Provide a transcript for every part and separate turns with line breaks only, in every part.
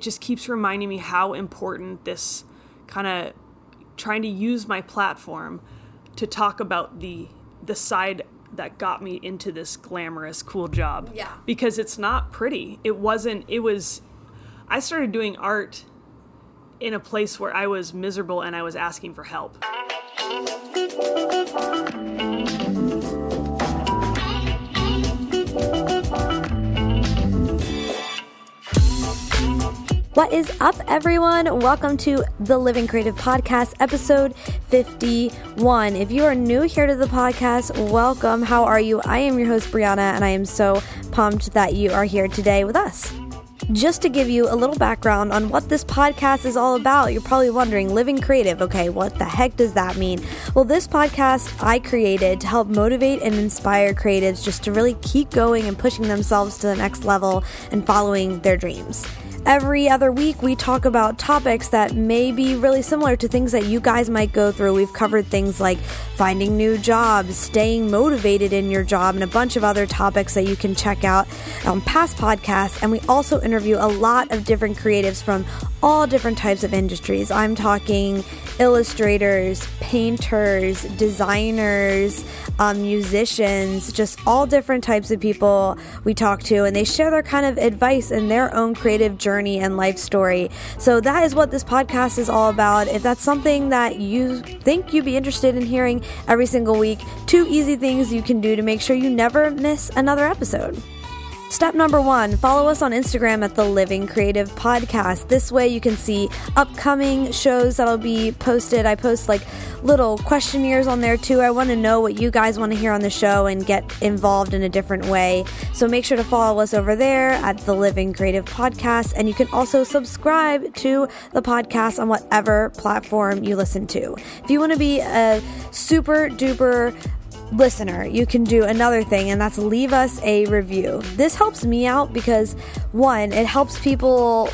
just keeps reminding me how important this kind of trying to use my platform to talk about the the side that got me into this glamorous cool job.
Yeah.
Because it's not pretty. It wasn't it was I started doing art in a place where I was miserable and I was asking for help.
What is up, everyone? Welcome to the Living Creative Podcast, episode 51. If you are new here to the podcast, welcome. How are you? I am your host, Brianna, and I am so pumped that you are here today with us. Just to give you a little background on what this podcast is all about, you're probably wondering living creative. Okay, what the heck does that mean? Well, this podcast I created to help motivate and inspire creatives just to really keep going and pushing themselves to the next level and following their dreams. Every other week, we talk about topics that may be really similar to things that you guys might go through. We've covered things like finding new jobs, staying motivated in your job, and a bunch of other topics that you can check out on past podcasts. And we also interview a lot of different creatives from all different types of industries. I'm talking illustrators, painters, designers, um, musicians, just all different types of people we talk to, and they share their kind of advice and their own creative journey and life story. So that is what this podcast is all about. If that's something that you think you'd be interested in hearing every single week, two easy things you can do to make sure you never miss another episode. Step number one follow us on Instagram at the Living Creative Podcast. This way you can see upcoming shows that'll be posted. I post like little questionnaires on there too. I want to know what you guys want to hear on the show and get involved in a different way. So make sure to follow us over there at the Living Creative Podcast. And you can also subscribe to the podcast on whatever platform you listen to. If you want to be a super duper listener, you can do another thing, and that's leave us a review. This helps me out because, one, it helps people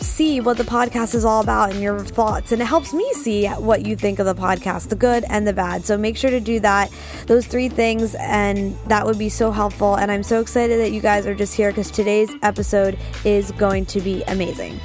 see what the podcast is all about and your thoughts, and it helps me see what you think of the podcast, the good and the bad. So make sure to do that, those three things, and that would be so helpful. And I'm so excited that you guys are just here because today's episode is going to be amazing.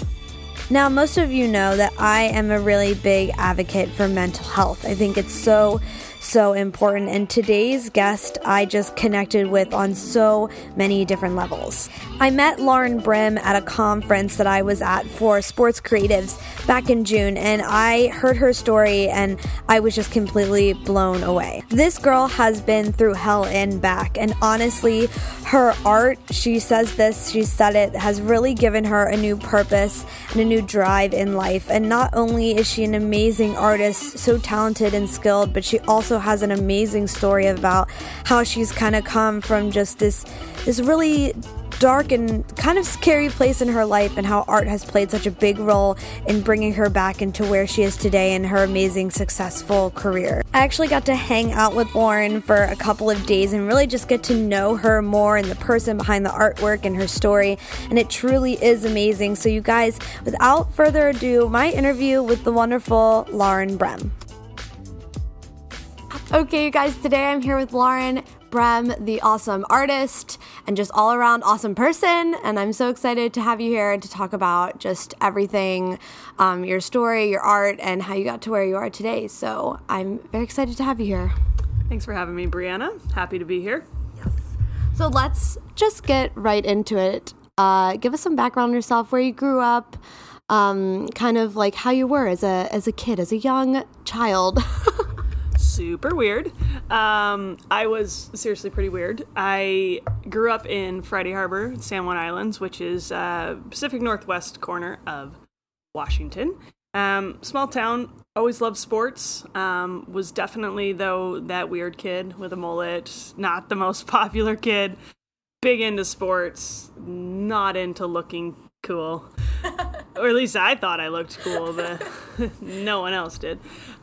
Now, most of you know that I am a really big advocate for mental health. I think it's so so important. And today's guest, I just connected with on so many different levels. I met Lauren Brem at a conference that I was at for sports creatives back in June, and I heard her story and I was just completely blown away. This girl has been through hell and back, and honestly, her art, she says this, she said it, has really given her a new purpose and a new drive in life. And not only is she an amazing artist, so talented and skilled, but she also has an amazing story about how she's kind of come from just this this really dark and kind of scary place in her life and how art has played such a big role in bringing her back into where she is today in her amazing successful career. I actually got to hang out with Lauren for a couple of days and really just get to know her more and the person behind the artwork and her story and it truly is amazing. So you guys, without further ado, my interview with the wonderful Lauren Brem. Okay, you guys, today I'm here with Lauren Brem, the awesome artist and just all around awesome person. And I'm so excited to have you here and to talk about just everything um, your story, your art, and how you got to where you are today. So I'm very excited to have you here.
Thanks for having me, Brianna. Happy to be here.
Yes. So let's just get right into it. Uh, give us some background on yourself, where you grew up, um, kind of like how you were as a as a kid, as a young child.
super weird. Um, I was seriously pretty weird. I grew up in Friday Harbor, San Juan Islands, which is uh, Pacific Northwest corner of Washington. Um, small town, always loved sports. Um, was definitely, though, that weird kid with a mullet, not the most popular kid. Big into sports, not into looking cool. or at least I thought I looked cool, but no one else did.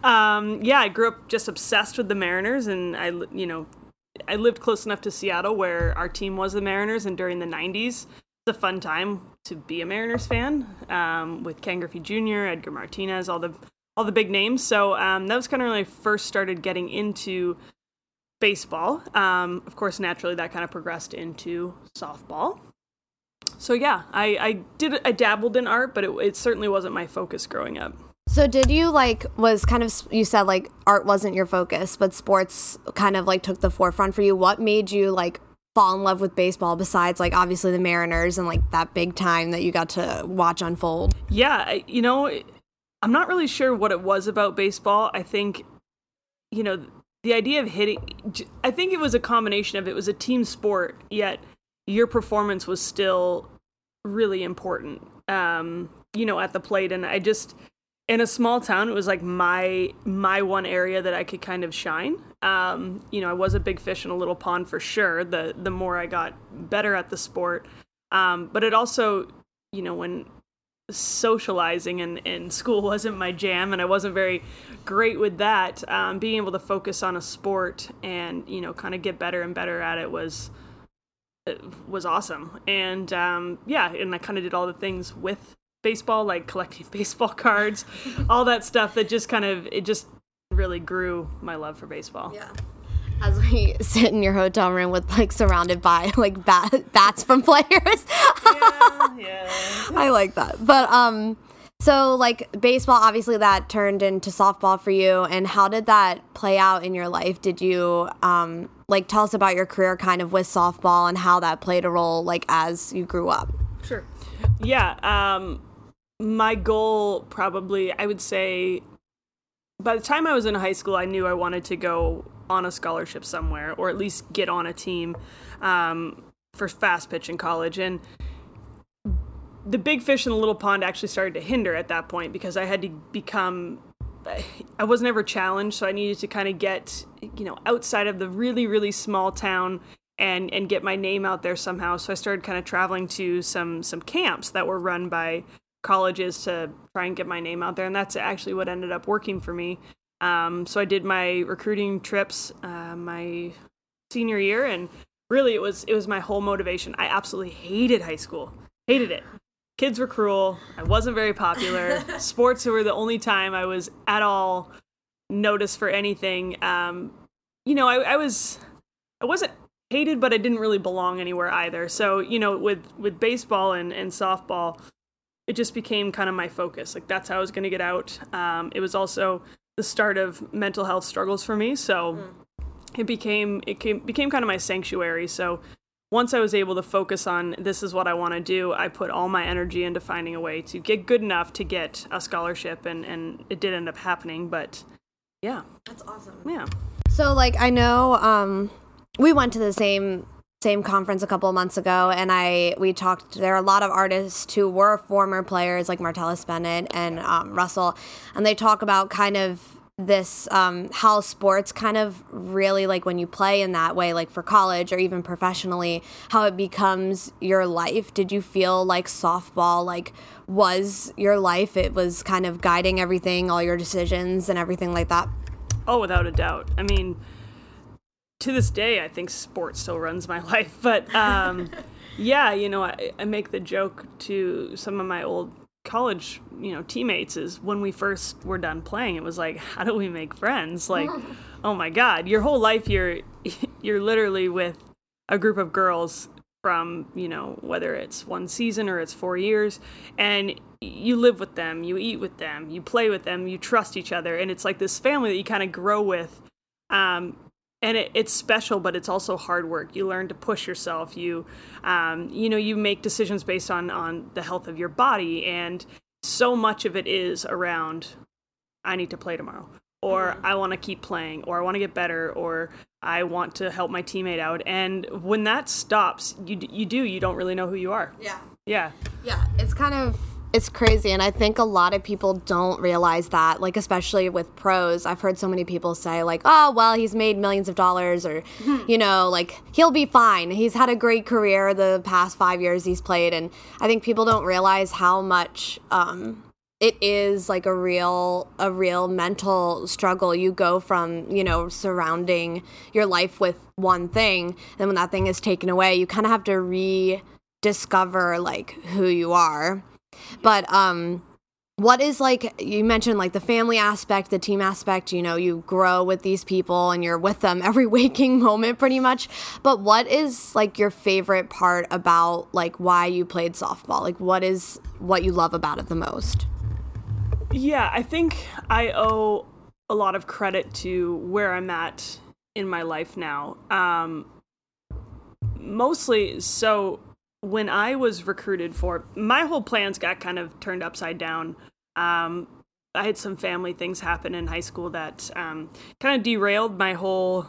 Um, yeah, I grew up just obsessed with the Mariners, and I, you know, I lived close enough to Seattle where our team was the Mariners, and during the '90s, it's a fun time to be a Mariners fan um, with Ken Griffey Jr., Edgar Martinez, all the all the big names. So um, that was kind of when I first started getting into baseball. Um, of course, naturally, that kind of progressed into softball. So yeah, I, I did I dabbled in art, but it, it certainly wasn't my focus growing up.
So did you like was kind of you said like art wasn't your focus, but sports kind of like took the forefront for you. What made you like fall in love with baseball besides like obviously the Mariners and like that big time that you got to watch unfold?
Yeah, you know, I'm not really sure what it was about baseball. I think, you know, the idea of hitting, I think it was a combination of it was a team sport, yet your performance was still really important, um, you know, at the plate. And I just, in a small town, it was like my my one area that I could kind of shine. Um, you know, I was a big fish in a little pond for sure. The the more I got better at the sport, um, but it also, you know, when socializing in, in school wasn't my jam and I wasn't very great with that. Um, being able to focus on a sport and, you know, kind of get better and better at it was it was awesome. And um, yeah, and I kind of did all the things with baseball, like collecting baseball cards, all that stuff that just kind of, it just really grew my love for baseball.
Yeah. As we sit in your hotel room with like surrounded by like bat- bats from players.
yeah, yeah.
I like that. But um so like baseball obviously that turned into softball for you and how did that play out in your life? Did you um like tell us about your career kind of with softball and how that played a role like as you grew up?
Sure. Yeah. Um, my goal probably, I would say, by the time I was in high school, I knew I wanted to go on a scholarship somewhere, or at least get on a team um, for fast pitch in college. And the big fish in the little pond actually started to hinder at that point because I had to become. I was never challenged, so I needed to kind of get, you know, outside of the really, really small town and and get my name out there somehow. So I started kind of traveling to some some camps that were run by colleges to try and get my name out there, and that's actually what ended up working for me. Um, so I did my recruiting trips uh, my senior year, and really it was it was my whole motivation. I absolutely hated high school, hated it. Kids were cruel. I wasn't very popular. Sports were the only time I was at all noticed for anything. Um, you know, I, I was I wasn't hated, but I didn't really belong anywhere either. So you know, with with baseball and and softball, it just became kind of my focus. Like that's how I was going to get out. Um, it was also the start of mental health struggles for me, so it became it came, became kind of my sanctuary. So once I was able to focus on this is what I want to do, I put all my energy into finding a way to get good enough to get a scholarship, and and it did end up happening. But yeah,
That's awesome.
yeah.
So like I know um we went to the same same conference a couple of months ago and I we talked there are a lot of artists who were former players like Martellus Bennett and um, Russell and they talk about kind of this um, how sports kind of really like when you play in that way like for college or even professionally how it becomes your life. Did you feel like softball like was your life? It was kind of guiding everything all your decisions and everything like that?
Oh, without a doubt. I mean, to this day, I think sport still runs my life. But um, yeah, you know, I, I make the joke to some of my old college, you know, teammates is when we first were done playing, it was like, how do we make friends? Like, oh my God, your whole life you're you're literally with a group of girls from you know whether it's one season or it's four years and you live with them you eat with them you play with them you trust each other and it's like this family that you kind of grow with um, and it, it's special but it's also hard work. You learn to push yourself. You um, you know you make decisions based on on the health of your body and so much of it is around i need to play tomorrow or i want to keep playing or i want to get better or i want to help my teammate out. And when that stops you you do you don't really know who you are.
Yeah.
Yeah.
Yeah, it's kind of it's crazy and I think a lot of people don't realize that like especially with pros. I've heard so many people say like, "Oh, well, he's made millions of dollars or you know, like he'll be fine. He's had a great career the past 5 years he's played." And I think people don't realize how much um it is like a real a real mental struggle you go from you know surrounding your life with one thing and when that thing is taken away you kind of have to rediscover like who you are but um what is like you mentioned like the family aspect the team aspect you know you grow with these people and you're with them every waking moment pretty much. But what is like your favorite part about like why you played softball? Like what is what you love about it the most?
Yeah i think i owe a lot of credit to where i'm at in my life now. Um mostly so when I was recruited for my whole plans got kind of turned upside down. Um, I had some family things happen in high school that um, kind of derailed my whole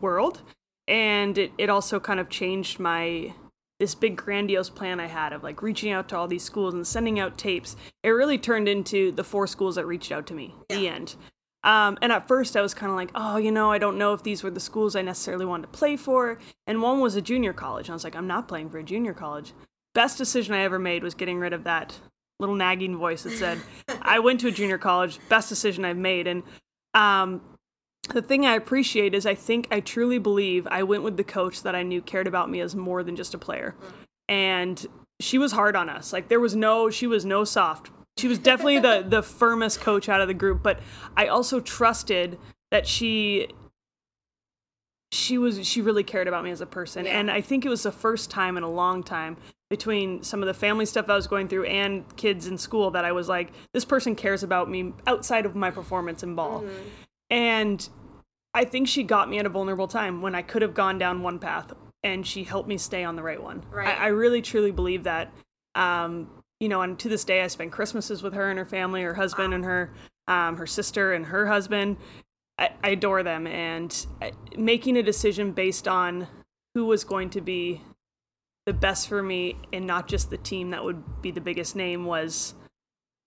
world, and it, it also kind of changed my this big grandiose plan I had of like reaching out to all these schools and sending out tapes. It really turned into the four schools that reached out to me. Yeah. The end. Um, and at first, I was kind of like, oh, you know, I don't know if these were the schools I necessarily wanted to play for. And one was a junior college. And I was like, I'm not playing for a junior college. Best decision I ever made was getting rid of that little nagging voice that said, I went to a junior college. Best decision I've made. And um, the thing I appreciate is I think I truly believe I went with the coach that I knew cared about me as more than just a player. And she was hard on us. Like there was no, she was no soft she was definitely the the firmest coach out of the group, but I also trusted that she she was she really cared about me as a person yeah. and i think it was the first time in a long time between some of the family stuff i was going through and kids in school that i was like this person cares about me outside of my performance in ball mm-hmm. and i think she got me at a vulnerable time when i could have gone down one path and she helped me stay on the right one right. I, I really truly believe that um, you know, and to this day, I spend Christmases with her and her family, her husband and her, um, her sister and her husband. I, I adore them, and uh, making a decision based on who was going to be the best for me, and not just the team that would be the biggest name, was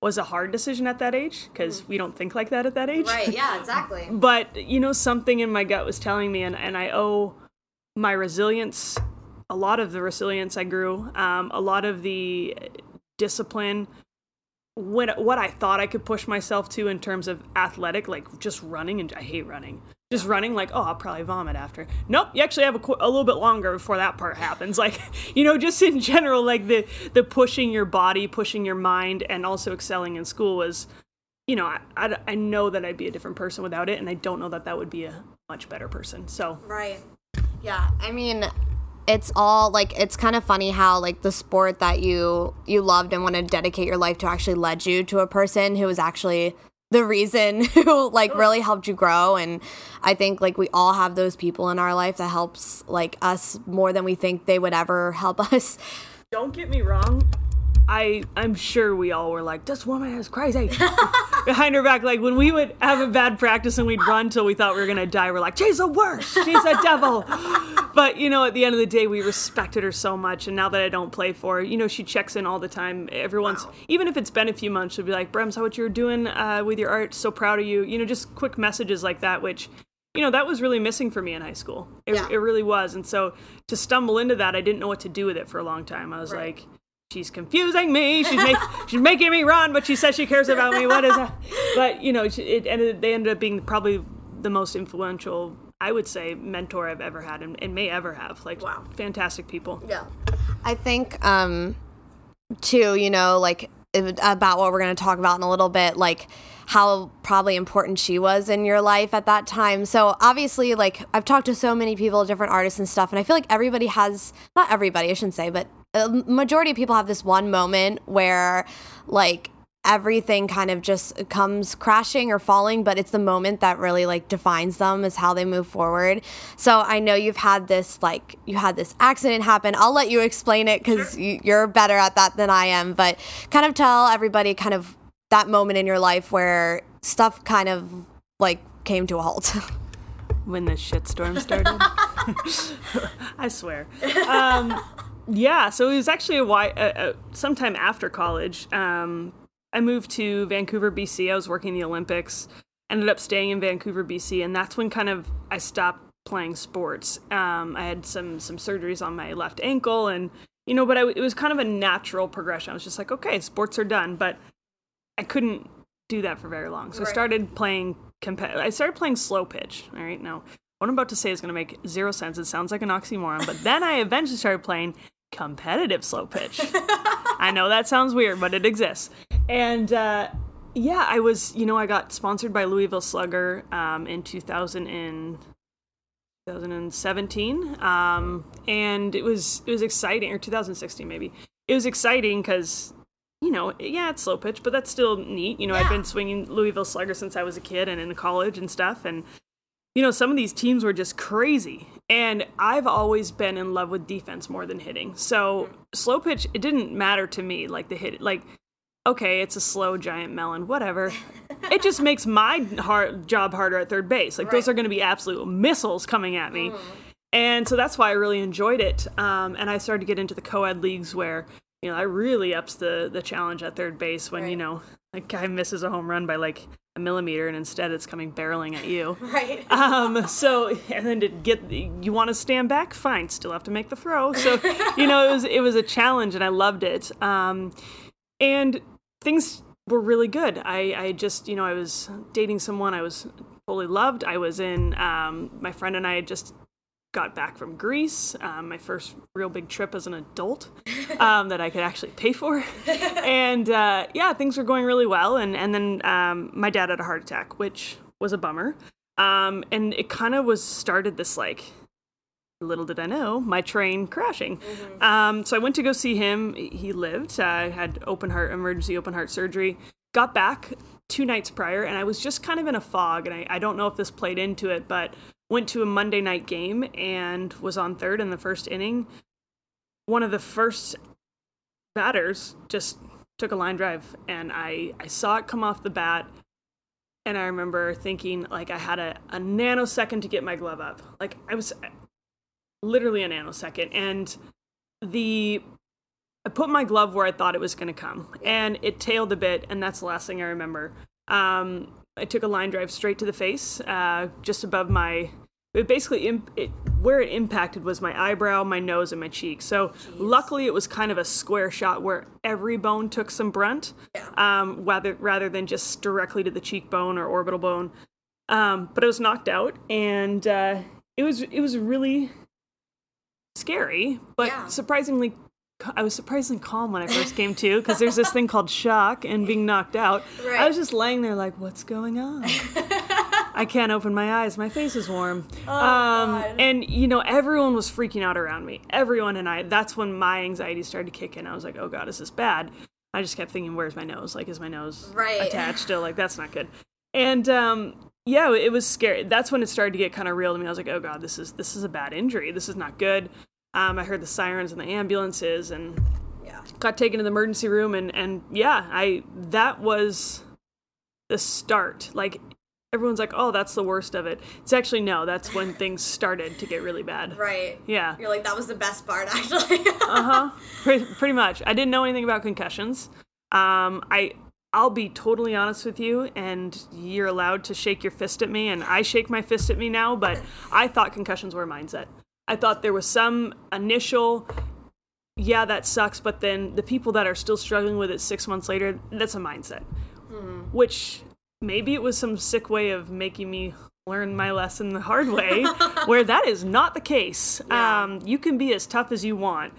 was a hard decision at that age because mm-hmm. we don't think like that at that age.
Right. Yeah. Exactly.
but you know, something in my gut was telling me, and and I owe my resilience a lot of the resilience I grew, um, a lot of the discipline when what I thought I could push myself to in terms of athletic, like just running, and I hate running. Just running, like oh, I'll probably vomit after. Nope, you actually have a, a little bit longer before that part happens. Like you know, just in general, like the the pushing your body, pushing your mind, and also excelling in school was, you know, I, I, I know that I'd be a different person without it, and I don't know that that would be a much better person. So
right, yeah. I mean, it's all like it's kind of funny how like the sport that you you loved and want to dedicate your life to actually led you to a person who was actually the reason who like really helped you grow. And i think like we all have those people in our life that helps like us more than we think they would ever help us.
Don't get me wrong I I'm sure we all were like, this woman is crazy. Behind her back, like when we would have a bad practice and we'd run till we thought we were gonna die, we're like, she's the worst. She's a devil. but you know, at the end of the day, we respected her so much. And now that I don't play for her, you know, she checks in all the time. Every once, wow. even if it's been a few months, she'll be like, Brems, how what you're doing uh, with your art? So proud of you. You know, just quick messages like that, which you know that was really missing for me in high school it, yeah. it really was and so to stumble into that i didn't know what to do with it for a long time i was right. like she's confusing me. She's make, she's making me run, but she says she cares about me. What is that? But you know, it ended. They ended up being probably the most influential, I would say, mentor I've ever had and, and may ever have. Like, wow, fantastic people.
Yeah, I think um, too. You know, like about what we're going to talk about in a little bit, like how probably important she was in your life at that time. So obviously, like I've talked to so many people, different artists and stuff, and I feel like everybody has not everybody, I shouldn't say, but a majority of people have this one moment where like everything kind of just comes crashing or falling but it's the moment that really like defines them is how they move forward. So i know you've had this like you had this accident happen. I'll let you explain it because sure. you're better at that than i am but kind of tell everybody kind of that moment in your life where stuff kind of like came to a halt.
When the shitstorm started? I swear. Um, yeah, so it was actually a while, uh, uh, sometime after college. Um, I moved to Vancouver, BC. I was working the Olympics. Ended up staying in Vancouver, BC, and that's when kind of I stopped playing sports. Um, I had some some surgeries on my left ankle, and you know, but I, it was kind of a natural progression. I was just like, okay, sports are done, but I couldn't do that for very long. So right. I started playing. Comp- I started playing slow pitch. All right, now what I'm about to say is going to make zero sense. It sounds like an oxymoron, but then I eventually started playing competitive slow pitch. I know that sounds weird, but it exists. And uh, yeah, I was, you know, I got sponsored by Louisville Slugger um, in 2000 and 2017, um, and it was it was exciting, or 2016 maybe. It was exciting because you know, yeah, it's slow pitch, but that's still neat. You know, I've been swinging Louisville Slugger since I was a kid and in college and stuff, and you know, some of these teams were just crazy. And I've always been in love with defense more than hitting. So slow pitch, it didn't matter to me. Like the hit, like okay, it's a slow giant melon, whatever. it just makes my hard job harder at third base. Like those are going to be absolute missiles coming at me. And so that's why I really enjoyed it. Um, and I started to get into the co-ed leagues where you know I really ups the the challenge at third base when you know a guy misses a home run by like a millimeter and instead it's coming barreling at you.
Right.
Um, so and then to get you want to stand back, fine, still have to make the throw. So you know it was it was a challenge and I loved it. Um, and things were really good. I I just you know I was dating someone I was fully loved. I was in um, my friend and I had just got back from Greece, um, my first real big trip as an adult um, that I could actually pay for. and uh, yeah, things were going really well. And, and then um, my dad had a heart attack, which was a bummer. Um, and it kind of was started this like, little did I know, my train crashing. Um, so I went to go see him. He lived. I had open heart, emergency open heart surgery. Got back two nights prior, and I was just kind of in a fog. And I, I don't know if this played into it, but went to a Monday night game and was on third in the first inning. One of the first batters just took a line drive, and I, I saw it come off the bat. And I remember thinking, like, I had a, a nanosecond to get my glove up. Like, I was literally a nanosecond. And the I put my glove where I thought it was going to come, and it tailed a bit, and that's the last thing I remember. Um, I took a line drive straight to the face, uh, just above my. It basically, imp- it, where it impacted was my eyebrow, my nose, and my cheek. So luckily, it was kind of a square shot where every bone took some brunt, um, rather rather than just directly to the cheekbone or orbital bone. Um, but I was knocked out, and uh, it was it was really scary, but
Yeah.
surprisingly, I was surprisingly calm when I first came to because there's this thing called shock and being knocked out.
Right.
I was just laying there like, what's going on? I can't open my eyes. My face is warm. um,
Oh, God.
and you know, everyone was freaking out around me. Everyone and I. That's when my anxiety started to kick in. I was like, oh god, is this bad? I just kept thinking, where's my nose? Like, is my nose
Right.
attached still? Like, that's not good. And um, yeah, it was scary. That's when it started to get kind of real to me. I was like, oh god, this is this is a bad injury. This is not good. Um, I heard the sirens and the ambulances and
Yeah.
got taken to the emergency room and and yeah, I that was the start. Like everyone's like, "Oh, that's the worst of it." It's actually no, that's when things started to get really bad.
Right.
Yeah.
You're like that was the best part actually.
Uh-huh. pretty, pretty much. I didn't know anything about concussions. Um I I'll be totally honest with you, and you're allowed to shake your fist at me, and I shake my fist at me now, but I thought concussions were a mindset. I thought there was some initial, yeah, that sucks, but then the people that are still struggling with it six months later, that's a mindset. Which maybe it was some sick way of making me learn my lesson the hard way, where that is not the case.
Yeah.
Um, you can be as tough as you want.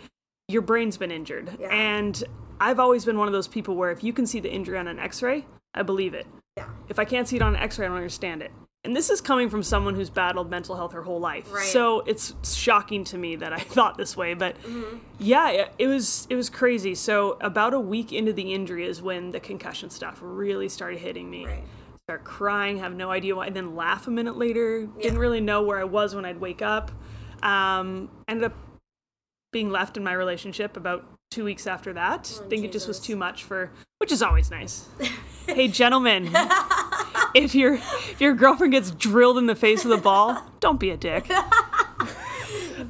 Your brain's been injured.
Yeah.
And I've always been one of those people where if you can see the injury on an x ray, I believe it.
yeah.
If I can't see it on an x ray, I don't understand it. And this is coming from someone who's battled mental health her whole life.
Right.
So it's shocking to me that I thought this way. But
Mm-hmm.
yeah, it, it was it was crazy. So about a week into the injury is when the concussion stuff really started hitting me.
Right.
Start crying, have no idea why, and then laugh a minute later. Didn't really know where I was when I'd wake up. Um, ended up being left in my relationship about two weeks after that. think it just was too much for, which is always nice. hey, gentlemen, if your if your girlfriend gets drilled in the face with a ball, don't be a dick.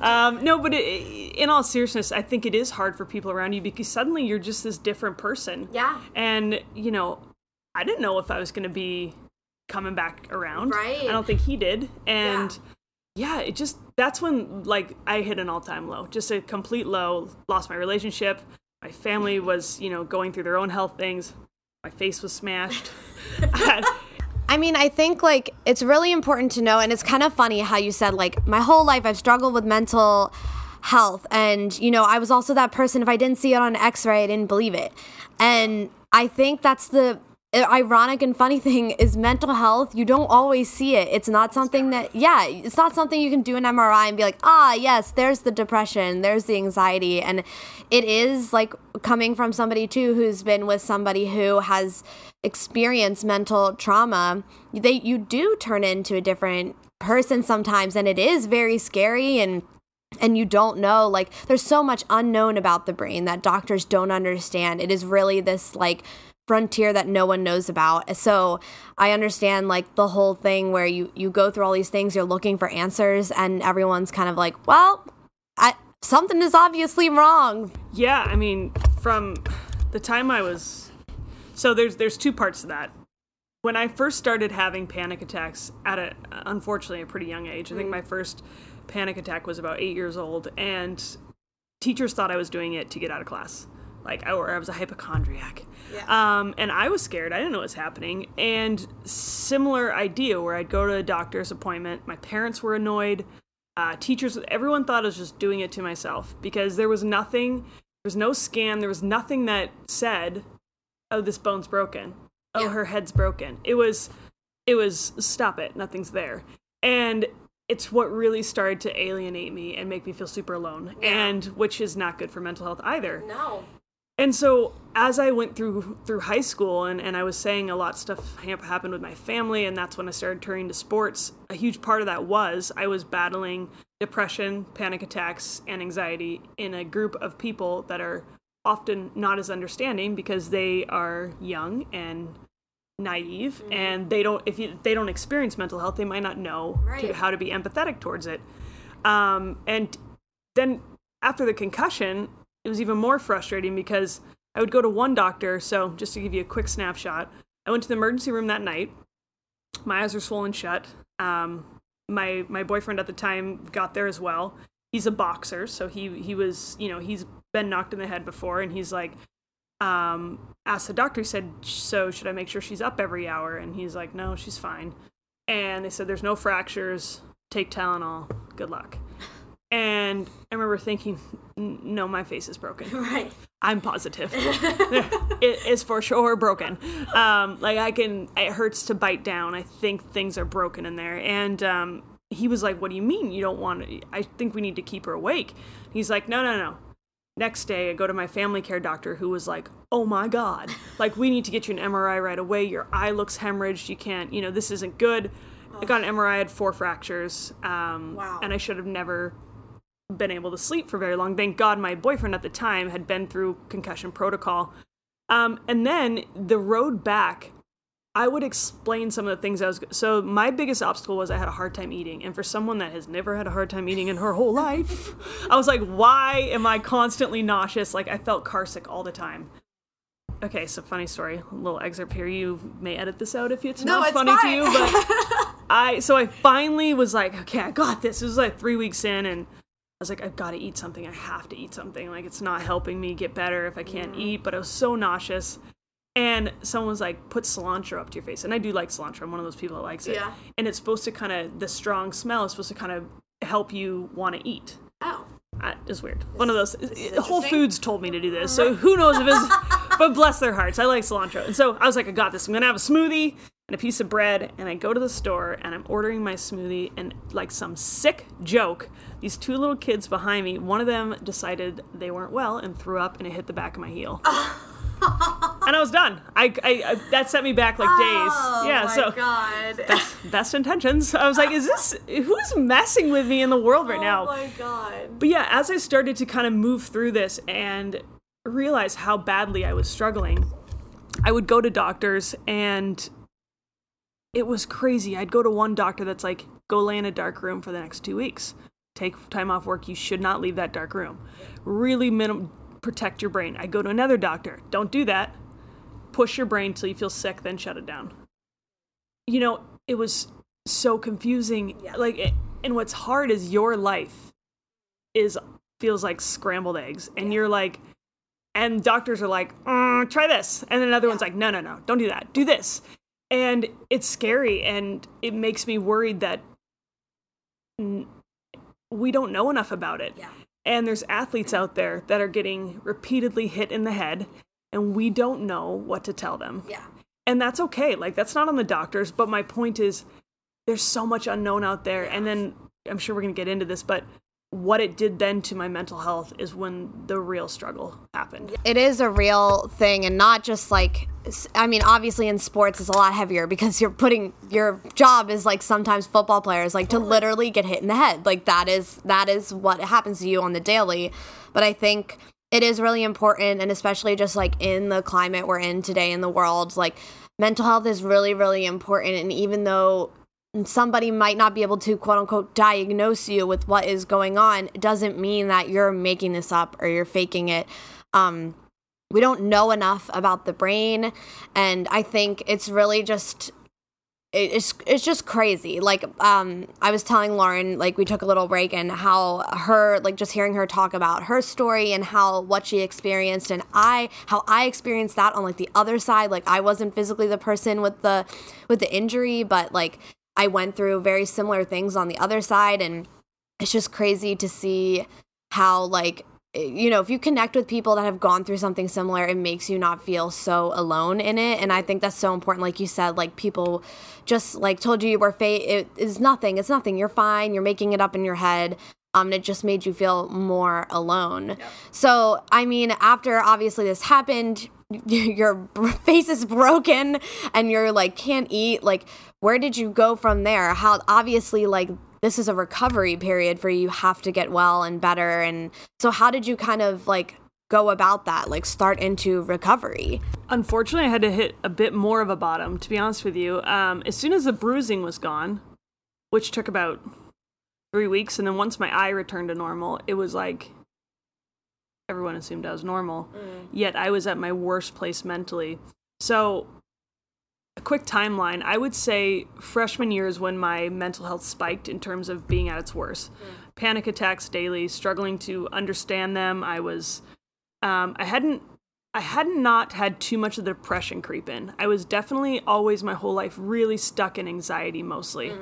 um, no, but it, in all seriousness, I think it is hard for people around you because suddenly you're just this different person.
Yeah.
And you know, I didn't know if I was going to be coming back around.
Right.
I don't think he did. And yeah, it just that's when like I hit an all-time low. Just a complete low. Lost my relationship. My family was, you know, going through their own health things. My face was smashed.
I mean, I think like it's really important to know, and it's kind of funny how you said like my whole life I've struggled with mental health. And, you know, I was also that person, if I didn't see it on x ray, I didn't believe it. And I think that's the ironic and funny thing is mental health you don't always see it it's not something that yeah it's not something you can do an mri and be like ah yes there's the depression there's the anxiety and it is like coming from somebody too who's been with somebody who has experienced mental trauma they you do turn into a different person sometimes and it is very scary and and you don't know like there's so much unknown about the brain that doctors don't understand. It is really this like frontier that no one knows about. So i understand like the whole thing where you you go through all these things you're looking for answers and everyone's kind of like well I, something is obviously wrong.
Yeah i mean from the time i was so there's there's two parts to that when i first started having panic attacks at a unfortunately a pretty young age i think my first panic attack was about eight years old, and teachers thought I was doing it to get out of class. Like, I, or I was a hypochondriac. Yeah. Um, and I was scared. I didn't know what was happening. And similar idea where I'd go to a doctor's appointment. My parents were annoyed. Uh, teachers, everyone thought I was just doing it to myself because there was nothing, there was no scan, there was nothing that said, oh, this bone's broken. Oh, yeah. her head's broken. It was, it was, stop it, nothing's there. And it's what really started to alienate me and make me feel super alone yeah. and which is not good for mental health either
no
and so as i went through through high school and, and i was saying a lot of stuff happened with my family and that's when i started turning to sports a huge part of that was i was battling depression panic attacks and anxiety in a group of people that are often not as understanding because they are young and naive mm-hmm. and they don't if you, they don't experience mental health they might not know right. to, how to be empathetic towards it. Um, and then after the concussion it was even more frustrating because i would go to one doctor. So just to give you a quick snapshot i went to the emergency room that night. My eyes were swollen shut. Um, my my boyfriend at the time got there as well he's a boxer so he he was you know he's been knocked in the head before and he's like um, asked the doctor, he said, So should I make sure she's up every hour? And he's like, No, she's fine. And they said, There's no fractures. Take Tylenol. Good luck. And I remember thinking, No, my face is broken.
Right.
I'm positive. it is for sure broken. Um, like, I can, it hurts to bite down. I think things are broken in there. And um, he was like, What do you mean you don't want to? I think we need to keep her awake. He's like, No, no, no Next day, I go to my family care doctor who was like, oh my God, like, we need to get you an MRI right away. Your eye looks hemorrhaged. You can't, you know, this isn't good. I got an MRI, I had four fractures. Um,
wow.
And I should have never been able to sleep for very long. Thank God my boyfriend at the time had been through concussion protocol. Um, and then the road back I would explain some of the things I was. So my biggest obstacle was I had a hard time eating, and for someone that has never had a hard time eating in her whole life, I was like, why am I constantly nauseous? Like I felt carsick all the time. Okay, so funny story, a little excerpt here. You may edit this out if it's
no,
not
it's
funny
fine.
to you, but I. So I finally was like, okay, I got this. It was like three weeks in, and I was like, I've got to eat something. I have to eat something. Like it's not helping me get better if I can't eat. But I was so nauseous and someone was like, put cilantro up to your face. And I do like cilantro. I'm one of those people that likes it.
Yeah.
And it's supposed to kind of, the strong smell is supposed to kind of help you want to eat.
Oh.
Uh, it's weird. One of those. Whole Foods told me to do this, so who knows if it's. but bless their hearts, I like cilantro, and so I was like, I got this. I'm gonna have a smoothie and a piece of bread, and I go to the store and I'm ordering my smoothie, and like some sick joke, these two little kids behind me, one of them decided they weren't well and threw up, and it hit the back of my heel. and I was done. I, I, I, that set me back like days.
Oh,
yeah. so
God.
Best, best, intentions. I was like, is this who's messing with me in the world right
oh
now?
Oh my God.
But yeah, as I started to kind of move through this and realize how badly I was struggling, I would go to doctors and it was crazy. I'd go to one doctor that's like, go lay in a dark room for the next two weeks. Take time off work. You should not leave that dark room. Really protect your brain. I go to another doctor. Don't do that. Push your brain till you feel sick, then shut it down. You know, it was so confusing.
Yeah.
Like, and what's hard is your life is feels like scrambled eggs, and yeah. you're like, and doctors are like, mm, try this, and then another yeah. one's like, no, no, no, don't do that. Do this, and it's scary, and it makes me worried that we don't know enough about it.
Yeah
And there's athletes out there that are getting repeatedly hit in the head, and we don't know what to tell them.
Yeah.
And that's okay. Like, that's not on the doctors. But my point is, there's so much unknown out there. And then I'm sure we're going to get into this, but what it did then to my mental health is when the real struggle happened.
It is a real thing and not just like I mean obviously in sports it's a lot heavier because you're putting your job is like sometimes football players like to literally get hit in the head. Like that is that is what happens to you on the daily. But I think it is really important and especially just like in the climate we're in today in the world like mental health is really really important and even though somebody might not be able to quote unquote diagnose you with what is going on doesn't mean that you're making this up or you're faking it. Um, we don't know enough about the brain and i think it's really just it's it's just crazy. Like um I was telling Lauren like we took a little break and how her like just hearing her talk about her story and how what she experienced and I how I experienced that on like the other side like I wasn't physically the person with the with the injury but like I went through very similar things on the other side and it's just crazy to see how like you know, if you connect with people that have gone through something similar, it makes you not feel so alone in it. And I think that's so important. Like you said, like people just like told you you were fate. It is nothing. It's nothing. You're fine. You're making it up in your head. Um, and it just made you feel more alone. Yep. So, I mean, after obviously this happened, your face is broken and you're like can't eat. Like, where did you go from there? How obviously like this is a recovery period for you. You have to get well and better. And so, how did you kind of like go about that? Like, start into recovery?
Unfortunately, I had to hit a bit more of a bottom, to be honest with you. Um, as soon as the bruising was gone, which took about three weeks, and then once my eye returned to normal, it was like everyone assumed I was normal. Mm. Yet I was at my worst place mentally. So a quick timeline i would say freshman year is when my mental health spiked in terms of being at its worst mm. panic attacks daily struggling to understand them i was um, i hadn't i had not had too much of the depression creep in i was definitely always my whole life really stuck in anxiety mostly mm.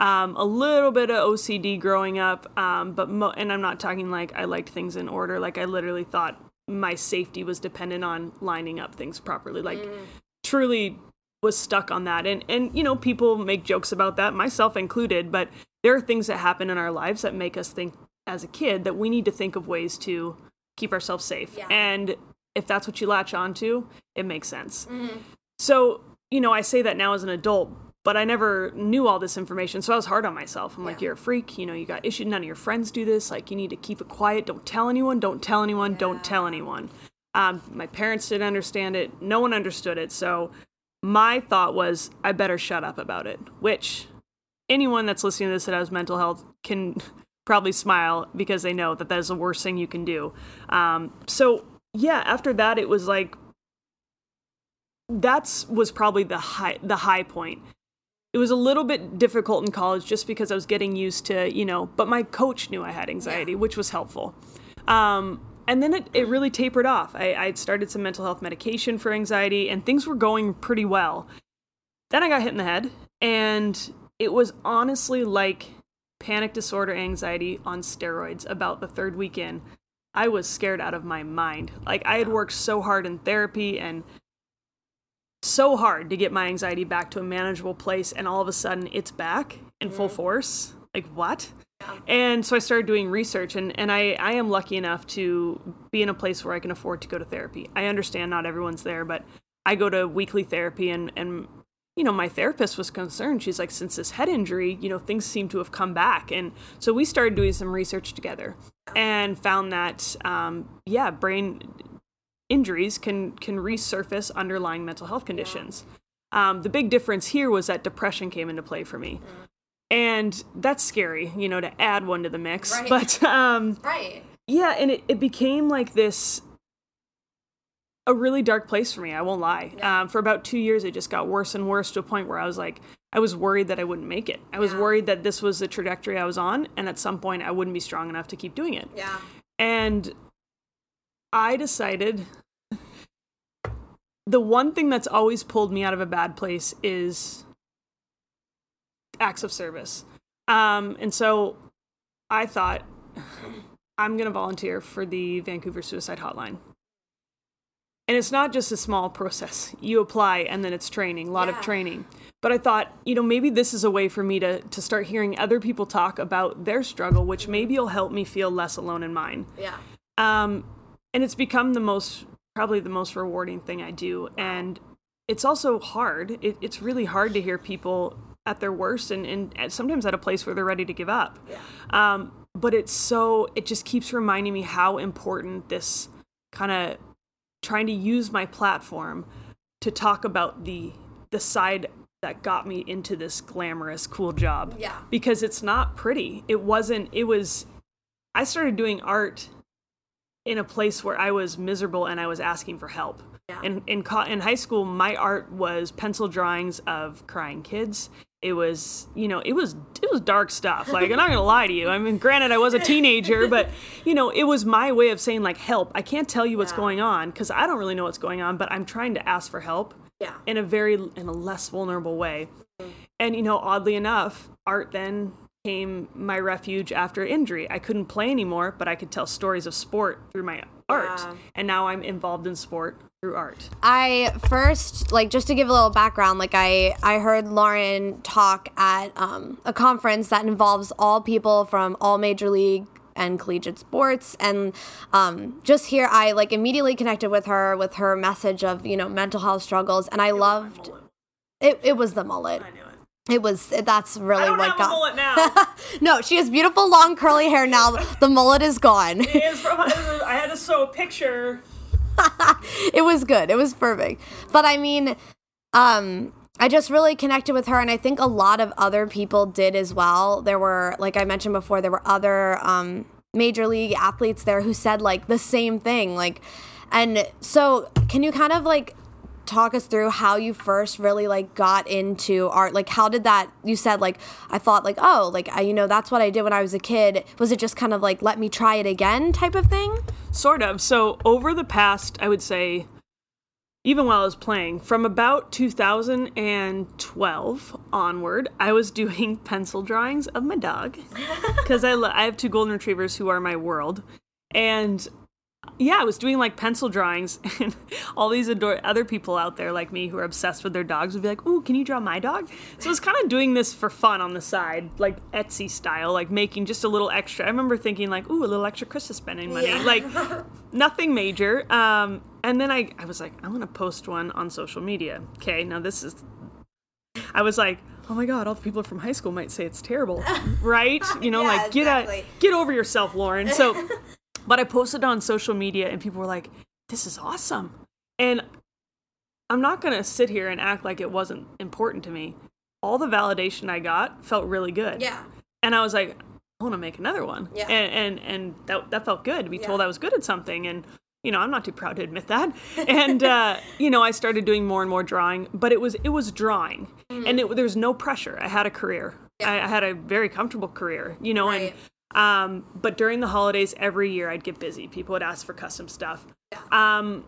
Um, a little bit of OCD growing up, um, but mo- and I'm not talking like I liked things in order. Like I literally thought my safety was dependent on lining up things properly. Like mm. truly was stuck on that and and you know people make jokes about that myself included but there are things that happen in our lives that make us think as a kid that we need to think of ways to keep ourselves safe yeah. and if that's what you latch onto it makes sense mm-hmm. so you know i say that now as an adult but i never knew all this information so i was hard on myself i'm yeah. like you're a freak you know you got issues none of your friends do this like you need to keep it quiet don't tell anyone don't tell anyone yeah. don't tell anyone um, my parents didn't understand it no one understood it so my thought was I better shut up about it, which anyone that's listening to this that has mental health can probably smile because they know that that is the worst thing you can do. Um, so yeah, after that, it was like that's was probably the high the high point. It was a little bit difficult in college just because I was getting used to you know, but my coach knew I had anxiety, which was helpful. Um, and then it, it really tapered off. I, I started some mental health medication for anxiety, and things were going pretty well. Then I got hit in the head, and it was honestly like panic disorder anxiety on steroids about the third weekend. I was scared out of my mind. Like, I had worked so hard in therapy and so hard to get my anxiety back to a manageable place, and all of a sudden it's back in full mm-hmm. force. Like, what? And so I started doing research, and, and I, I am lucky enough to be in a place where I can afford to go to therapy. I understand not everyone's there, but I go to weekly therapy, and, and you know, my therapist was concerned. She's like, since this head injury, you know, things seem to have come back. And so we started doing some research together and found that, um, yeah, brain injuries can, can resurface underlying mental health conditions. Um, the big difference here was that depression came into play for me and that's scary you know to add one to the mix right. but um
right
yeah and it, it became like this a really dark place for me i won't lie yeah. um, for about two years it just got worse and worse to a point where i was like i was worried that i wouldn't make it i was yeah. worried that this was the trajectory i was on and at some point i wouldn't be strong enough to keep doing it
yeah
and i decided the one thing that's always pulled me out of a bad place is acts of service. Um, and so I thought, I'm going to volunteer for the Vancouver Suicide Hotline. And it's not just a small process. You apply and then it's training, a lot
Yeah.
of training. But I thought, you know, maybe this is a way for me to, to start hearing other people talk about their struggle, which maybe will help me feel less alone in mine.
Yeah.
Um, and it's become the most, probably the most rewarding thing I do. And it's also hard. It, it's really hard to hear people at their worst and, and sometimes at a place where they're ready to give up.
Yeah.
Um, but it's so, it just keeps reminding me how important this kind of trying to use my platform to talk about the the side that got me into this glamorous cool job
Yeah.
because it's not pretty it wasn't it was i started doing art in a place where i was miserable and i was asking for help
Yeah.
in in, co- in high school my art was pencil drawings of crying kids it was you know it was it was dark stuff. Like i'm not gonna lie to you. I mean granted i was a teenager but you know it was my way of saying like help. I can't tell you what's
Yeah.
going on because i don't really know what's going on but i'm trying to ask for help
Yeah.
in a very in a less vulnerable way. Mm-hmm. And you know oddly enough art then became my refuge after injury. I couldn't play anymore but i could tell stories of sport through my art.
Yeah.
and now i'm involved in sport through art
I first like just to give a little background, like I I heard Lauren talk at um, a conference that involves all people from all major league and collegiate sports and um, just here I like immediately connected with her with her message of you know mental health struggles and I loved it. It was the mullet.
i knew it
It was that's really what got.
a mullet now
no, she has beautiful long curly hair now. The mullet is gone.
it is from i had to sew a picture
it was good. It was perfect. But I mean, um, I just really connected with her, and I think a lot of other people did as well. There were, like I mentioned before, there were other um, major league athletes there who said like the same thing. Like, and so can you kind of like talk us through how you first really like got into art? Like how did that you said like i thought like oh like I, you know that's what i did when i was a kid. Was it just kind of like let me try it again type of thing?
Sort of. So over the past, I would say, even while I was playing, from about 2012 onward, I was doing pencil drawings of my dog. Because I, lo- I have two golden retrievers who are my world, and yeah, I was doing like pencil drawings, and all these ador- other people out there like me who are obsessed with their dogs would be like, "Ooh, can you draw my dog?" So I was kind of doing this for fun on the side, like Etsy style, like making just a little extra. I remember thinking like, "Ooh, a little extra Christmas spending money,"
Yeah.
like nothing major. Um, and then I, I was like, I'm gonna post one on social media. Okay, now this is. I was like, oh my god, all the people from high school might say it's terrible, right? You know,
Yeah,
like get
exactly.
get over yourself, Lauren. So, but I posted on social media, and people were like, this is awesome, and I'm not gonna sit here and act like it wasn't important to me. All the validation I got felt really good
yeah
and I was like, I want to make another one.
Yeah.
And and and that that felt good to be
Yeah.
told I was good at something, and you know I'm not too proud to admit that. And uh, you know I started doing more and more drawing, but it was it was drawing, and it, there was no pressure. I had a career.
Mm-hmm. Yeah.
I, I had a very comfortable career. You know,
Right.
and um, but during the holidays every year I'd get busy. People would ask for custom stuff. Um,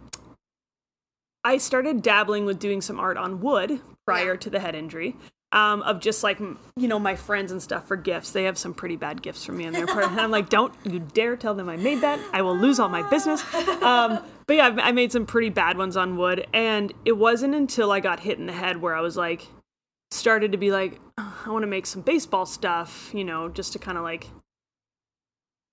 I started dabbling with doing some art on wood prior
Yeah.
to the head injury. Um, of just like you know my friends and stuff for gifts. They have some pretty bad gifts for me in their part, and I'm like, don't you dare tell them I made that. I will lose all my business. Um, but yeah, I've- made some pretty bad ones on wood, and it wasn't until I got hit in the head where I was like, started to be like, "Ugh, I want to make some baseball stuff, you know, just to kind of like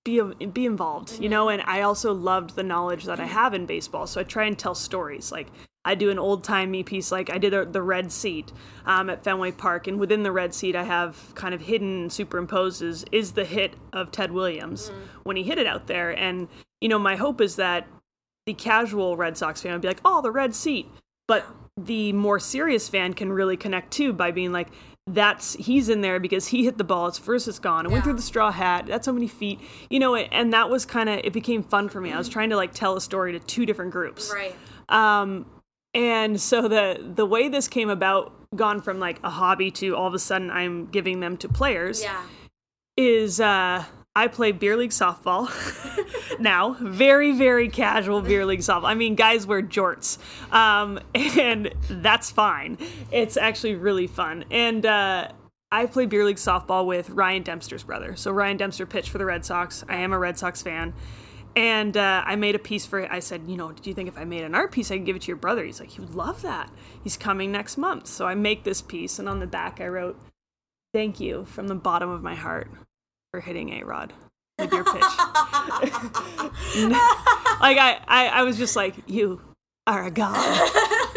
be be involved, you know. And I also loved the knowledge that I have in baseball, so I try and tell stories. Like I do an old timey piece, like I did a, the red seat um, at Fenway Park, and within the red seat, I have kind of hidden superimposed is, is the hit of Ted Williams when he hit it out there. And you know, my hope is that the casual Red Sox fan would be like, "Oh, the red seat," but the more serious fan can really connect too by being like, "That's he's in there because he hit the ball. It's first, it's gone. It went through the straw hat. That's so many feet, you know." And that was kind of it became fun for me. I was trying to like tell a story to two different groups.
right
Um, and so the the way this came about, gone from like a hobby to all of a sudden I'm giving them to players
yeah
is uh I play beer league softball now. Very, very casual beer league softball. I mean, guys wear jorts, um, and that's fine. It's actually really fun. And uh, I played beer league softball with Ryan Dempster's brother. So Ryan Dempster pitched for the Red Sox. I am a Red Sox fan. And uh, I made a piece for it. I said, you know, do you think if I made an art piece, I could give it to your brother? He's like, he would love that. He's coming next month. So I make this piece, and on the back, I wrote, thank you from the bottom of my heart for hitting A Rod with your pitch. like, I, I, I was just like, you are a god.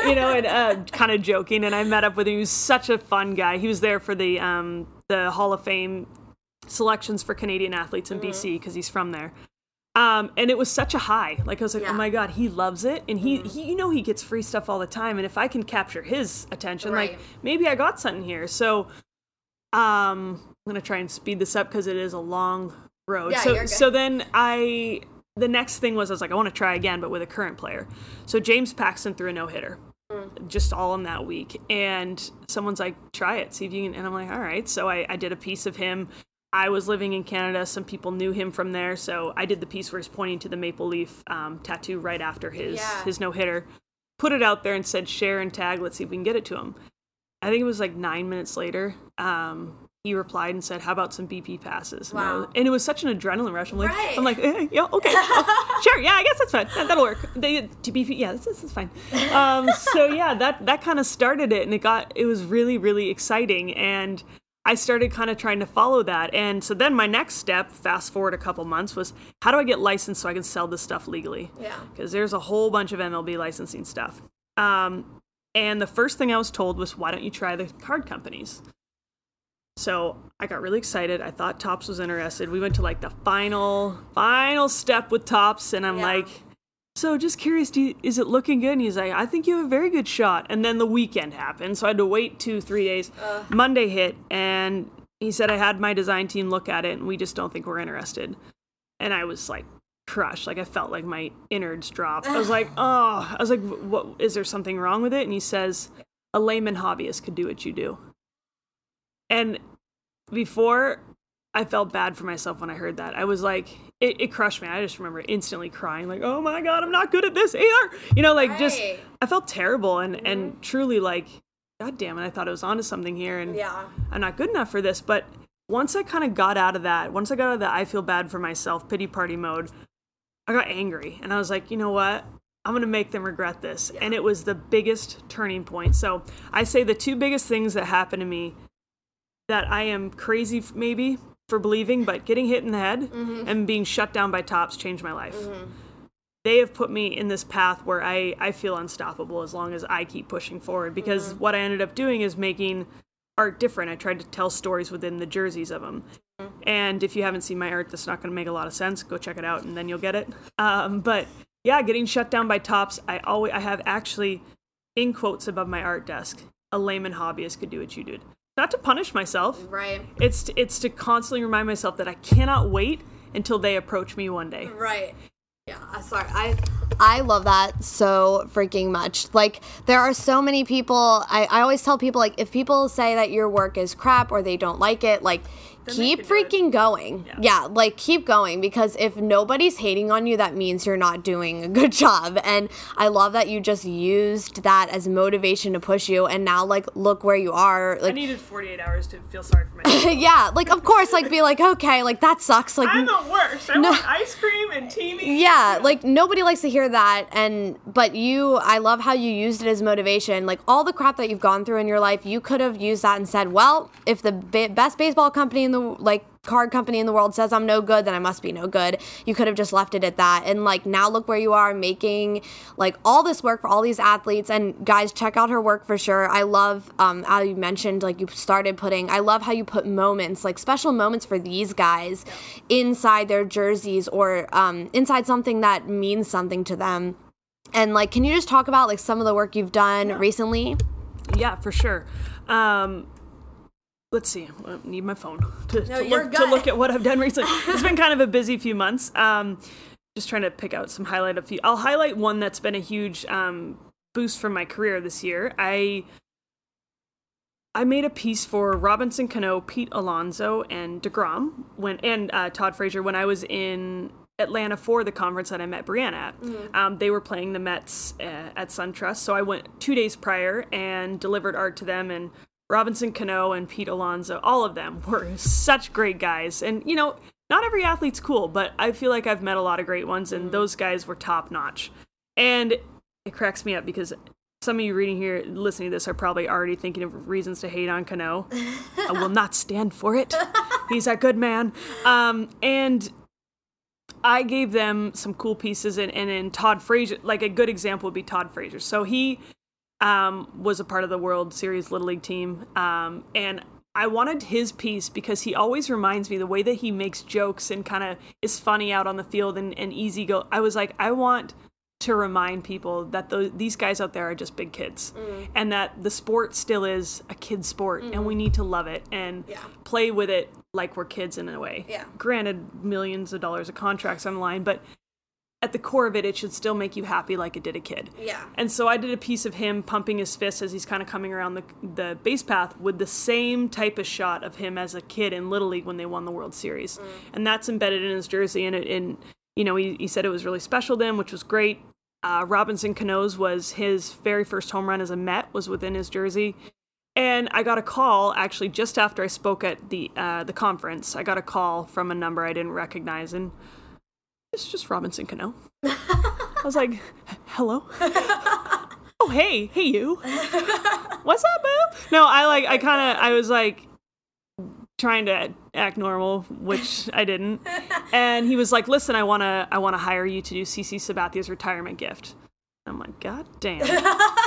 you know, and uh, kind of joking. And I met up with him. He was such a fun guy. He was there for the um, the Hall of Fame selections for Canadian athletes in BC because he's from there. Um, and it was such a high. Like I was like,
Yeah.
oh my god, he loves it, and he, he, you know, he gets free stuff all the time. And if I can capture his attention,
Right.
like maybe I got something here. So, um, I'm gonna try and speed this up because it is a long road.
Yeah,
so, so then I, the next thing was I was like, I want to try again, but with a current player. So James Paxton threw a no hitter
Mm.
just all in that week. And someone's like, try it, see if you can. And I'm like, all right. So I, I did a piece of him. I was living in Canada. Some people knew him from there. So I did the piece where he's pointing to the maple leaf um, tattoo right after his,
Yeah.
his no hitter. Put it out there and said, share and tag. Let's see if we can get it to him. I think it was like nine minutes later. Um, he replied and said, "How about some BP passes?" And, was- and it was such an adrenaline rush. I'm like,
Right.
I'm like, eh, yeah, okay, oh, sure, yeah, I guess that's fine. Yeah, that'll work. They, to BP, yeah, this, this is fine. Um, so yeah, that that kind of started it, and it got it was really really exciting, and I started kind of trying to follow that. And so then my next step, fast forward a couple months, was how do I get licensed so I can sell this stuff legally?
Yeah.
because there's a whole bunch of MLB licensing stuff. Um, and the first thing I was told was, why don't you try the card companies? So I got really excited. I thought Topps was interested. We went to like the final, final step with Topps, and I'm
Yeah.
like, so just curious, do you, is it looking good? And he's like, I think you have a very good shot. And then the weekend happened, so I had to wait two, three days. Monday hit, and he said I had my design team look at it, and we just don't think we're interested. And I was like crushed. Like I felt like my innards dropped. I was like, oh, I was like, what? Is there something wrong with it? And he says, a layman hobbyist could do what you do. And before I felt bad for myself when I heard that. I was like, it, it crushed me. I just remember instantly crying, like, oh my God, I'm not good at this either. You know, like just, I felt terrible and, and mm-hmm. truly like, God damn it, I thought I was onto something here and
Yeah.
I'm not good enough for this. But once I kind of got out of that, once I got out of the I feel bad for myself pity party mode, I got angry and I was like, you know what? I'm going to make them regret this. And it was the biggest turning point. So I say the two biggest things that happened to me that I am crazy maybe for believing, but getting hit in the head mm-hmm. and being shut down by Topps changed my life. Mm-hmm. They have put me in this path where I, I feel unstoppable as long as I keep pushing forward because mm-hmm. what I ended up doing is making art different. I tried to tell stories within the jerseys of them. And if you haven't seen my art, that's not going to make a lot of sense. Go check it out, and then you'll get it. Um, but yeah, getting shut down by Topps. I always I have actually in quotes above my art desk. A layman hobbyist could do what you did. Not to punish myself.
Right.
It's to, it's to constantly remind myself that I cannot wait until they approach me one day.
Right. Yeah, sorry. I I love that so freaking much. Like there are so many people I, I always tell people like if people say that your work is crap or they don't like it, like keep
can do it.
freaking going.
Yeah.
Yeah. like keep going because if nobody's hating on you, that means you're not doing a good job. And I love that you just used that as motivation to push you and now like look where you are. Like, I
needed 48 hours to feel sorry for myself.
yeah, like of course like be like, okay, like that sucks. Like
I'm the worst. I want ice cream and TV.
yeah like nobody likes to hear that and but you i love how you used it as motivation like all the crap that you've gone through in your life you could have used that and said well if the ba- best baseball company in the like card company in the world says i'm no good then i must be no good. You could have just left it at that. And like now look where you are making like all this work for all these athletes. And guys check out her work for sure. I love um how you mentioned like you started putting i love how you put moments like special moments for these guys inside their jerseys or um inside something that means something to them. And like can you just talk about like some of the work you've done recently?
Yeah, for sure. Um, let's see. I need my phone to, to, look, to look at what I've done recently. it's been kind of a busy few months. Um, just trying to pick out some highlight a few. I'll highlight one that's been a huge um, boost for my career this year. I I made a piece for Robinson Cano, Pete Alonso, and Degrom when and uh, Todd Frazier when I was in Atlanta for the conference that I met Brianna at. Um, they were playing the Mets uh, at SunTrust, so I went two days prior and delivered art to them and Robinson Cano and Pete Alonso, all of them were such great guys. And, you know, not every athlete's cool, but I feel like I've met a lot of great ones, and those guys were top notch. And it cracks me up because some of you reading here, listening to this, are probably already thinking of reasons to hate on Cano. I will not stand for it. He's a good man. Um, and I gave them some cool pieces, and, and in Todd Frazier, like a good example would be Todd Frazier. So he um, was a part of the World Series Little League team, um, and I wanted his piece because he always reminds me the way that he makes jokes and kind of is funny out on the field and, and easy go. I was like, I want to remind people that the, these guys out there are just big kids and that the sport still is a kid sport and we need to love it and
Yeah.
play with it like we're kids in a way.
Yeah.
Granted, millions of dollars of contracts on the line, but at the core of it, it should still make you happy like it did a kid.
Yeah.
And so I did a piece of him pumping his fist as he's kind of coming around the the base path with the same type of shot of him as a kid in Little League when they won the World Series, and that's embedded in his jersey. And it, and you know, he, he said it was really special to him, which was great. Uh, Robinson Cano's was his very first home run as a Met was within his jersey. And I got a call actually just after I spoke at the uh, the conference. I got a call from a number I didn't recognize, and it's just Robinson Cano. I was like, "Hello." oh hey, hey you. What's up, boo? No, I like I kind of I was like trying to act normal, which I didn't. And he was like, "Listen, I want to I want to hire you to do CC Sabathia's retirement gift." I'm like, "God damn."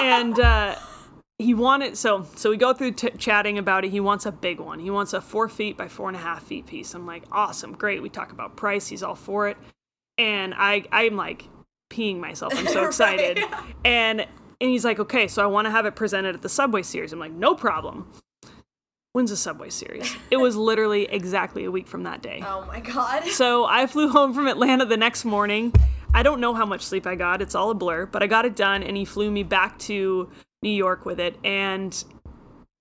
and uh he wanted so so we go through t- chatting about it he wants a big one he wants a four feet by four and a half feet piece i'm like awesome great we talk about price he's all for it and i i'm like peeing myself. I'm so excited. And and he's like okay so i want to have it presented at the subway series. I'm like no problem. When's the subway series? It was literally exactly a week from that day.
Oh my god.
so I flew home from Atlanta the next morning. I don't know how much sleep I got. It's all a blur, but I got it done and he flew me back to New York with it and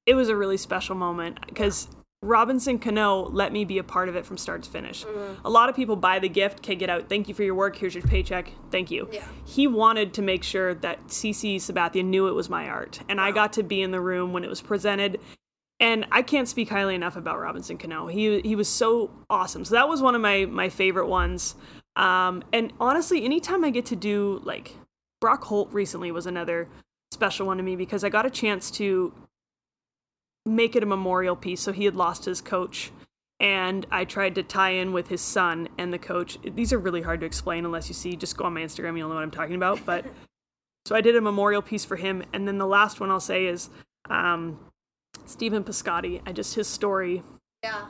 it was a really special moment because Robinson Cano let me be a part of it from start to finish. A lot of people buy the gift, okay, get out. Thank you for your work. Here's your paycheck. Thank you.
Yeah.
He wanted to make sure that CC Sabathia knew it was my art, and I got to be in the room when it was presented. And I can't speak highly enough about Robinson Cano. He he was so awesome. So that was one of my my favorite ones. Um, and honestly, anytime I get to do like Brock Holt recently was another special one to me because I got a chance to make it a memorial piece. So he had lost his coach, and I tried to tie in with his son and the coach. These are really hard to explain unless you see. Just go on my Instagram, you'll know what I'm talking about. But so I did a memorial piece for him, and then the last one I'll say is um, Stephen Piscotty. I just his story.
Yeah.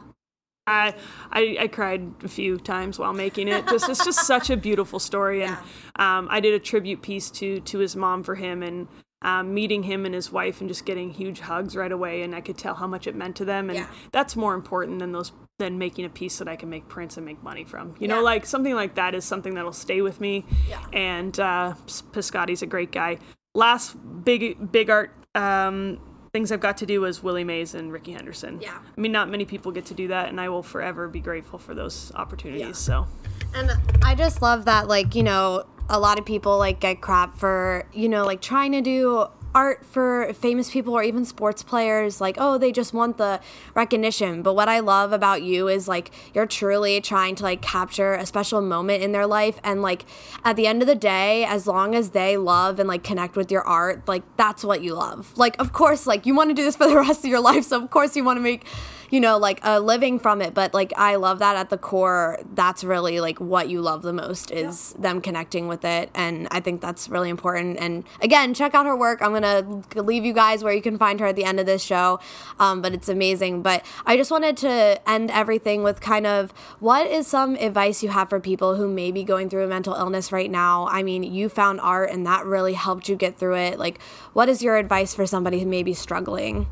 I, I I cried a few times while making it. Just it's just such a beautiful story, and um, I did a tribute piece to to his mom for him, and um, meeting him and his wife, and just getting huge hugs right away, and I could tell how much it meant to them, and
Yeah.
that's more important than those than making a piece that I can make prints and make money from. You know, like something like that is something that'll stay with me.
Yeah.
And uh, Piscotty's a great guy. Last big big art. Um, Things I've got to do is Willie Mays and Rickey Henderson.
Yeah.
I mean, not many people get to do that, and I will forever be grateful for those opportunities. So,
And I just love that, like, you know, a lot of people, like, get crap for, you know, like, trying to do art for famous people or even sports players. Like, oh, they just want the recognition. But what I love about you is, like, you're truly trying to, like, capture a special moment in their life. And, like, at the end of the day, as long as they love and, like, connect with your art, like, that's what you love. Like, of course, like, you want to do this for the rest of your life. So, of course, you want to make you know, like a living from it. But like, I love that at the core. That's really like what you love the most is them connecting with it. And I think that's really important. And again, check out her work. I'm going to leave you guys where you can find her at the end of this show. Um, but it's amazing. But I just wanted to end everything with kind of what is some advice you have for people who may be going through a mental illness right now? I mean, you found art and that really helped you get through it. Like, what is your advice for somebody who may be struggling?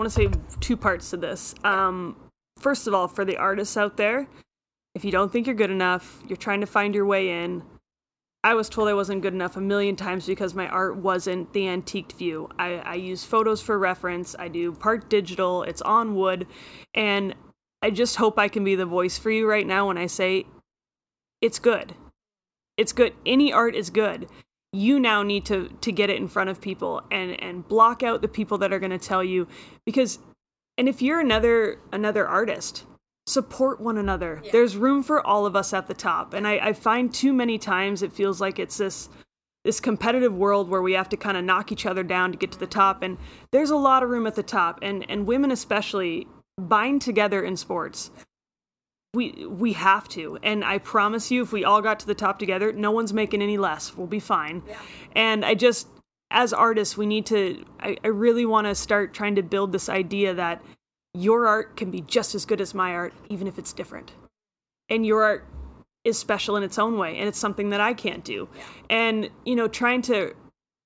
I want to say two parts to this. Um, first of all, for the artists out there, if you don't think you're good enough, you're trying to find your way in. I was told I wasn't good enough a million times because my art wasn't the antiqued view. I, I use photos for reference. I do part digital. It's on wood, and I just hope I can be the voice for you right now when I say it's good. It's good. Any art is good. You now need to to get it in front of people and and block out the people that are going to tell you because and if you're another another artist support one another yeah. there's room for all of us at the top and I, I find too many times it feels like it's this this competitive world where we have to kind of knock each other down to get to the top and there's a lot of room at the top and and women especially bind together in sports we we have to. And i promise you if we all got to the top together no one's making any less. We'll be fine. Yeah. and i just as artists we need to i, I really want to start trying to build this idea that your art can be just as good as my art even if it's different. And your art is special in its own way and it's something that i can't do. Yeah. and you know trying to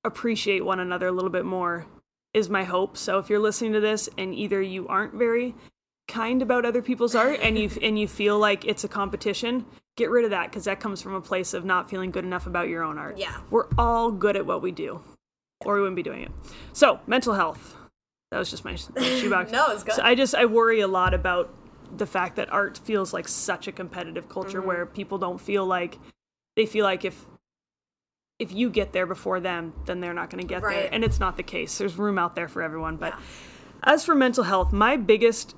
appreciate one another a little bit more is my hope. So if you're listening to this and either you aren't very kind about other people's art and you and you feel like it's a competition, get rid of that because that comes from a place of not feeling good enough about your own art.
Yeah.
We're all good at what we do. Or we wouldn't be doing it. So, mental health. That was just my, shoebox.
no, it's good.
So I just I worry a lot about the fact that art feels like such a competitive culture mm-hmm. where people don't feel like they feel like if if you get there before them, then they're not going to get right. there. And it's not the case. There's room out there for everyone. But yeah. as for mental health, my biggest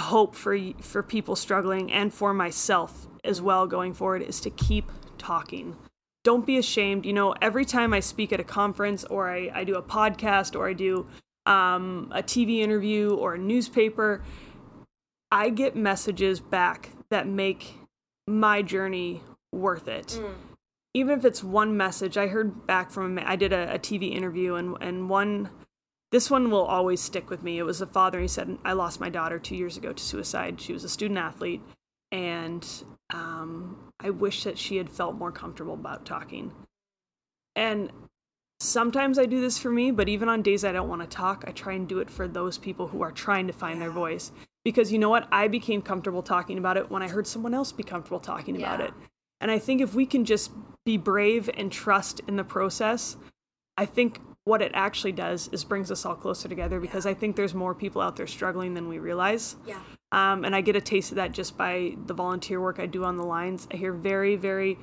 hope for for people struggling and for myself as well going forward is to keep talking. Don't be ashamed. You know, every time I speak at a conference or I, I do a podcast or I do um, a TV interview or a newspaper, I get messages back that make my journey worth it. Mm. Even if it's one message, I heard back from I did a, a TV interview and and one this one will always stick with me. It was a father. He said, "I lost my daughter two years ago to suicide. She was a student athlete, and um, I wish that she had felt more comfortable about talking." And sometimes I do this for me, but even on days I don't want to talk, I try and do it for those people who are trying to find their voice. Because you know what? I became comfortable talking about it when I heard someone else be comfortable talking yeah. about it. And I think if we can just be brave and trust in the process, I think what it actually does is brings us all closer together because yeah. I think there's more people out there struggling than we realize.
Yeah.
Um, and I get a taste of that just by the volunteer work I do on the lines. I hear very, very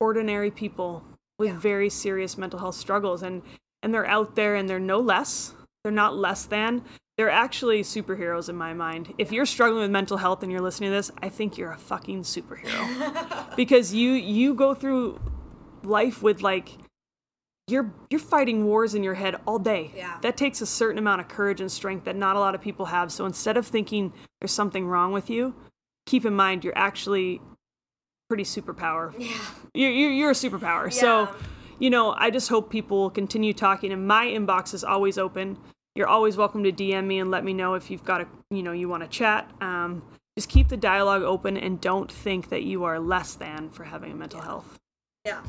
ordinary people with yeah. very serious mental health struggles, and and they're out there and they're no less. They're not less than. They're actually superheroes in my mind. If you're struggling with mental health and you're listening to this, I think you're a fucking superhero because you you go through life with like you're you're fighting wars in your head all day.
Yeah.
That takes a certain amount of courage and strength that not a lot of people have. So instead of thinking there's something wrong with you, keep in mind you're actually pretty superpower.
Yeah.
You're you're, you're a superpower. Yeah. So, you know, I just hope people will continue talking and my inbox is always open. You're always welcome to DM me and let me know if you've got a you know, you want to chat. Um, just keep the dialogue open and don't think that you are less than for having a mental health.
Yeah.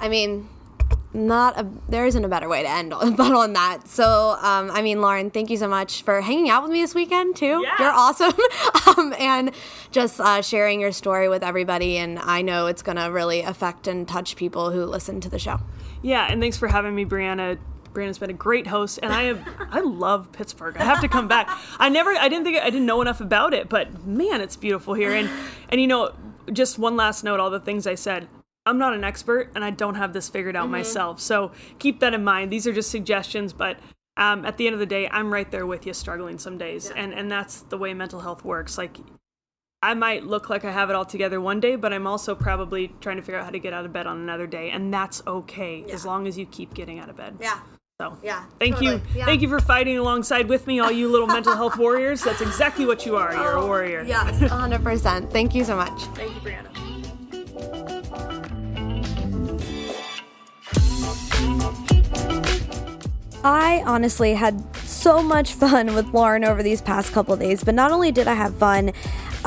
I mean, not a there isn't a better way to end on, but on that. So um, I mean, Lauren, thank you so much for hanging out with me this weekend too.
Yeah.
You're awesome, um, and just uh, sharing your story with everybody. And I know it's gonna really affect and touch people who listen to the show.
Yeah, and thanks for having me, Brianna. Brianna's been a great host, and I have I love Pittsburgh. I have to come back. I never I didn't think I didn't know enough about it, but man, it's beautiful here. And and you know, just one last note, all the things I said. I'm not an expert and I don't have this figured out mm-hmm. myself. So keep that in mind. These are just suggestions, but um, at the end of the day, I'm right there with you, struggling some days, yeah. and and that's the way mental health works. Like, I might look like I have it all together one day, but I'm also probably trying to figure out how to get out of bed on another day, and that's okay yeah. as long as you keep getting out of bed.
Yeah.
So
yeah,
thank totally. you, yeah. thank you for fighting alongside with me, all you little mental health warriors. That's exactly what you are. You're a warrior.
Yes, 100. percent Thank you so much.
Thank you, Brianna.
I honestly had so much fun with Lauren over these past couple days, but not only did I have fun,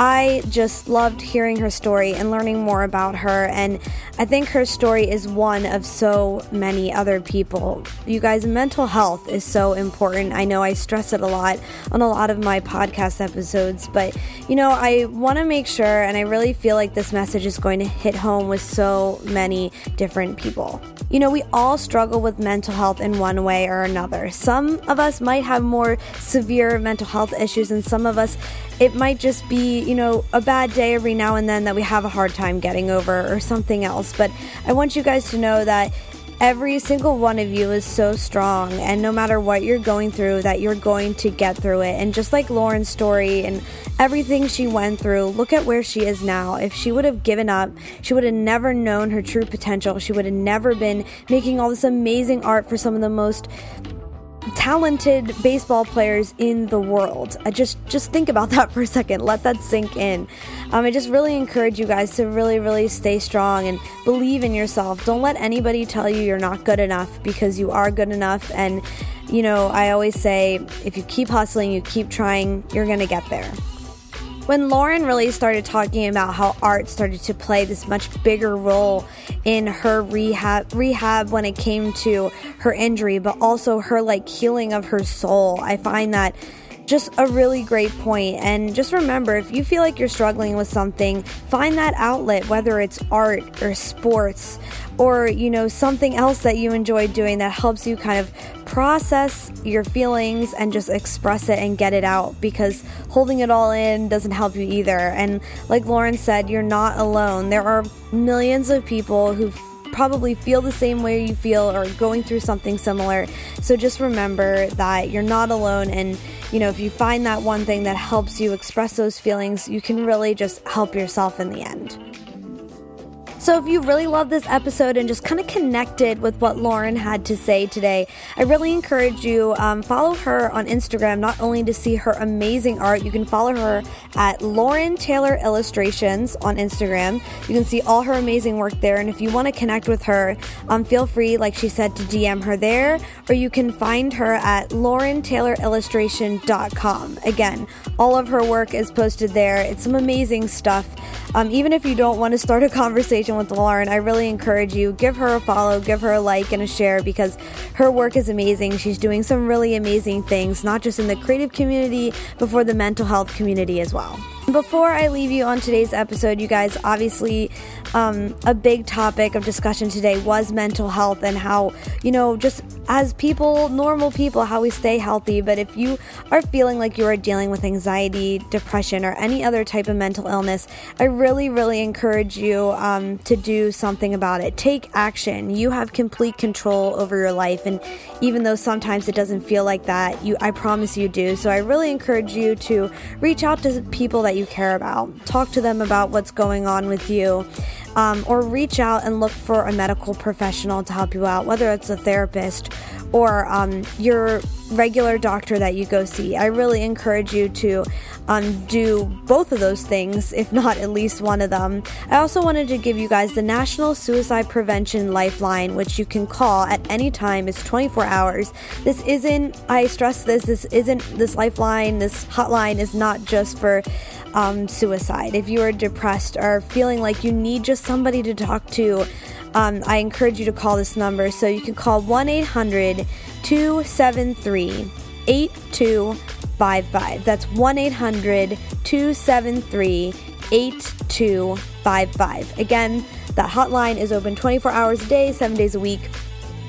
I just loved hearing her story and learning more about her. And I think her story is one of so many other people. You guys, mental health is so important. I know I stress it a lot on a lot of my podcast episodes, but you know, I want to make sure, and I really feel like this message is going to hit home with so many different people. You know, we all struggle with mental health in one way or another. Some of us might have more severe mental health issues, and some of us, it might just be, you know, a bad day every now and then that we have a hard time getting over or something else. But I want you guys to know that every single one of you is so strong and no matter what you're going through that you're going to get through it. And just like lauren's story and everything she went through look at where she is now. If she would have given up she would have never known her true potential. She would have never been making all this amazing art for some of the most talented baseball players in the world. I just just think about that for a second. Let that sink in. Um, I just really encourage you guys to really, really stay strong and believe in yourself. Don't let anybody tell you you're not good enough because you are good enough. And you know, I always say, if you keep hustling, you keep trying, you're gonna get there. When Lauren really started talking about how art started to play this much bigger role in her rehab rehab when it came to her injury, but also her like healing of her soul, I find that just a really great point. And just remember if you feel like you're struggling with something, find that outlet, whether it's art or sports or, you know, something else that you enjoy doing that helps you kind of process your feelings and just express it and get it out because holding it all in doesn't help you either. And like Lauren said, you're not alone. There are millions of people who probably feel the same way you feel or going through something similar. So just remember that you're not alone and you know, if you find that one thing that helps you express those feelings, you can really just help yourself in the end. So, if you really love this episode and just kind of connected with what Lauren had to say today, I really encourage you um, follow her on Instagram. Not only to see her amazing art, you can follow her at Lauren Taylor Illustrations on Instagram. You can see all her amazing work there. And if you want to connect with her, um, feel free, like she said, to DM her there, or you can find her at LaurenTaylorIllustration.com. Again, all of her work is posted there. It's some amazing stuff. Um, even if you don't want to start a conversation with Lauren, I really encourage you give her a follow, give her a like and a share because her work is amazing. She's doing some really amazing things, not just in the creative community, but for the mental health community as well. Before I leave you on today's episode, you guys, obviously, um, a big topic of discussion today was mental health and how, you know, just as people, normal people, how we stay healthy. But if you are feeling like you are dealing with anxiety, depression, or any other type of mental illness, I really, really encourage you um, to do something about it. Take action. You have complete control over your life. And even though sometimes it doesn't feel like that, you, I promise you do. So I really encourage you to reach out to people that you care about, talk to them about what's going on with you um, or reach out and look for a medical professional to help you out, whether it's a therapist or um, your regular doctor that you go see. I really encourage you to um, do both of those things, if not at least one of them. I also wanted to give you guys the National Suicide Prevention Lifeline, which you can call at any time. It's 24 hours. This isn't, I stress this, this isn't, this lifeline, this hotline is not just for um, suicide. If you are depressed or feeling like you need just somebody to talk to, um, I encourage you to call this number. So you can call 1 800 273 8255. That's 1 800 273 8255. Again, that hotline is open 24 hours a day, seven days a week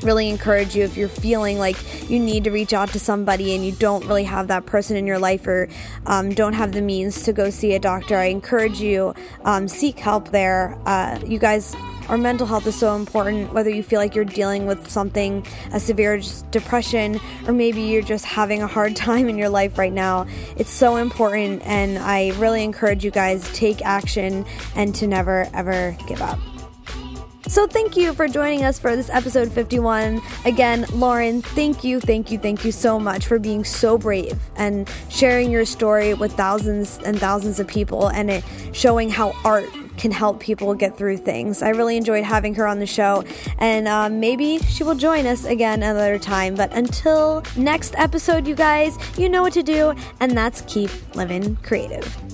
really encourage you if you're feeling like you need to reach out to somebody and you don't really have that person in your life or um, don't have the means to go see a doctor. I encourage you um, seek help there. Uh, you guys our mental health is so important whether you feel like you're dealing with something a severe depression or maybe you're just having a hard time in your life right now it's so important and i really encourage you guys take action and to never ever give up so, thank you for joining us for this episode 51. Again, Lauren, thank you, thank you, thank you so much for being so brave and sharing your story with thousands and thousands of people and it showing how art can help people get through things. I really enjoyed having her on the show, and um, maybe she will join us again another time. But until next episode, you guys, you know what to do, and that's keep living creative.